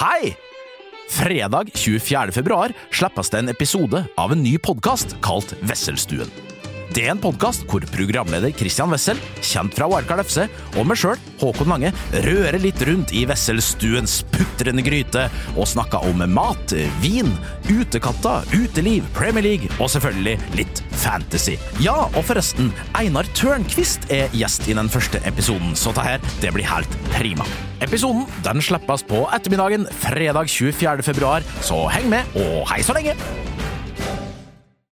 Hei! Fredag 24. februar slippes det en episode av en ny podkast kalt Wesselstuen. Det er en podkast hvor programleder Christian Wessel, kjent fra Wildcard FC, og meg sjøl, Håkon Lange, rører litt rundt i Wesselstuens putrende gryte og snakker om mat, vin, utekatter, uteliv, Premier League og selvfølgelig litt fantasy. Ja, og forresten, Einar Tørnquist er gjest i den første episoden, så det her, det blir helt prima. Episoden den slippes på ettermiddagen fredag 24. februar, så heng med, og hei så lenge!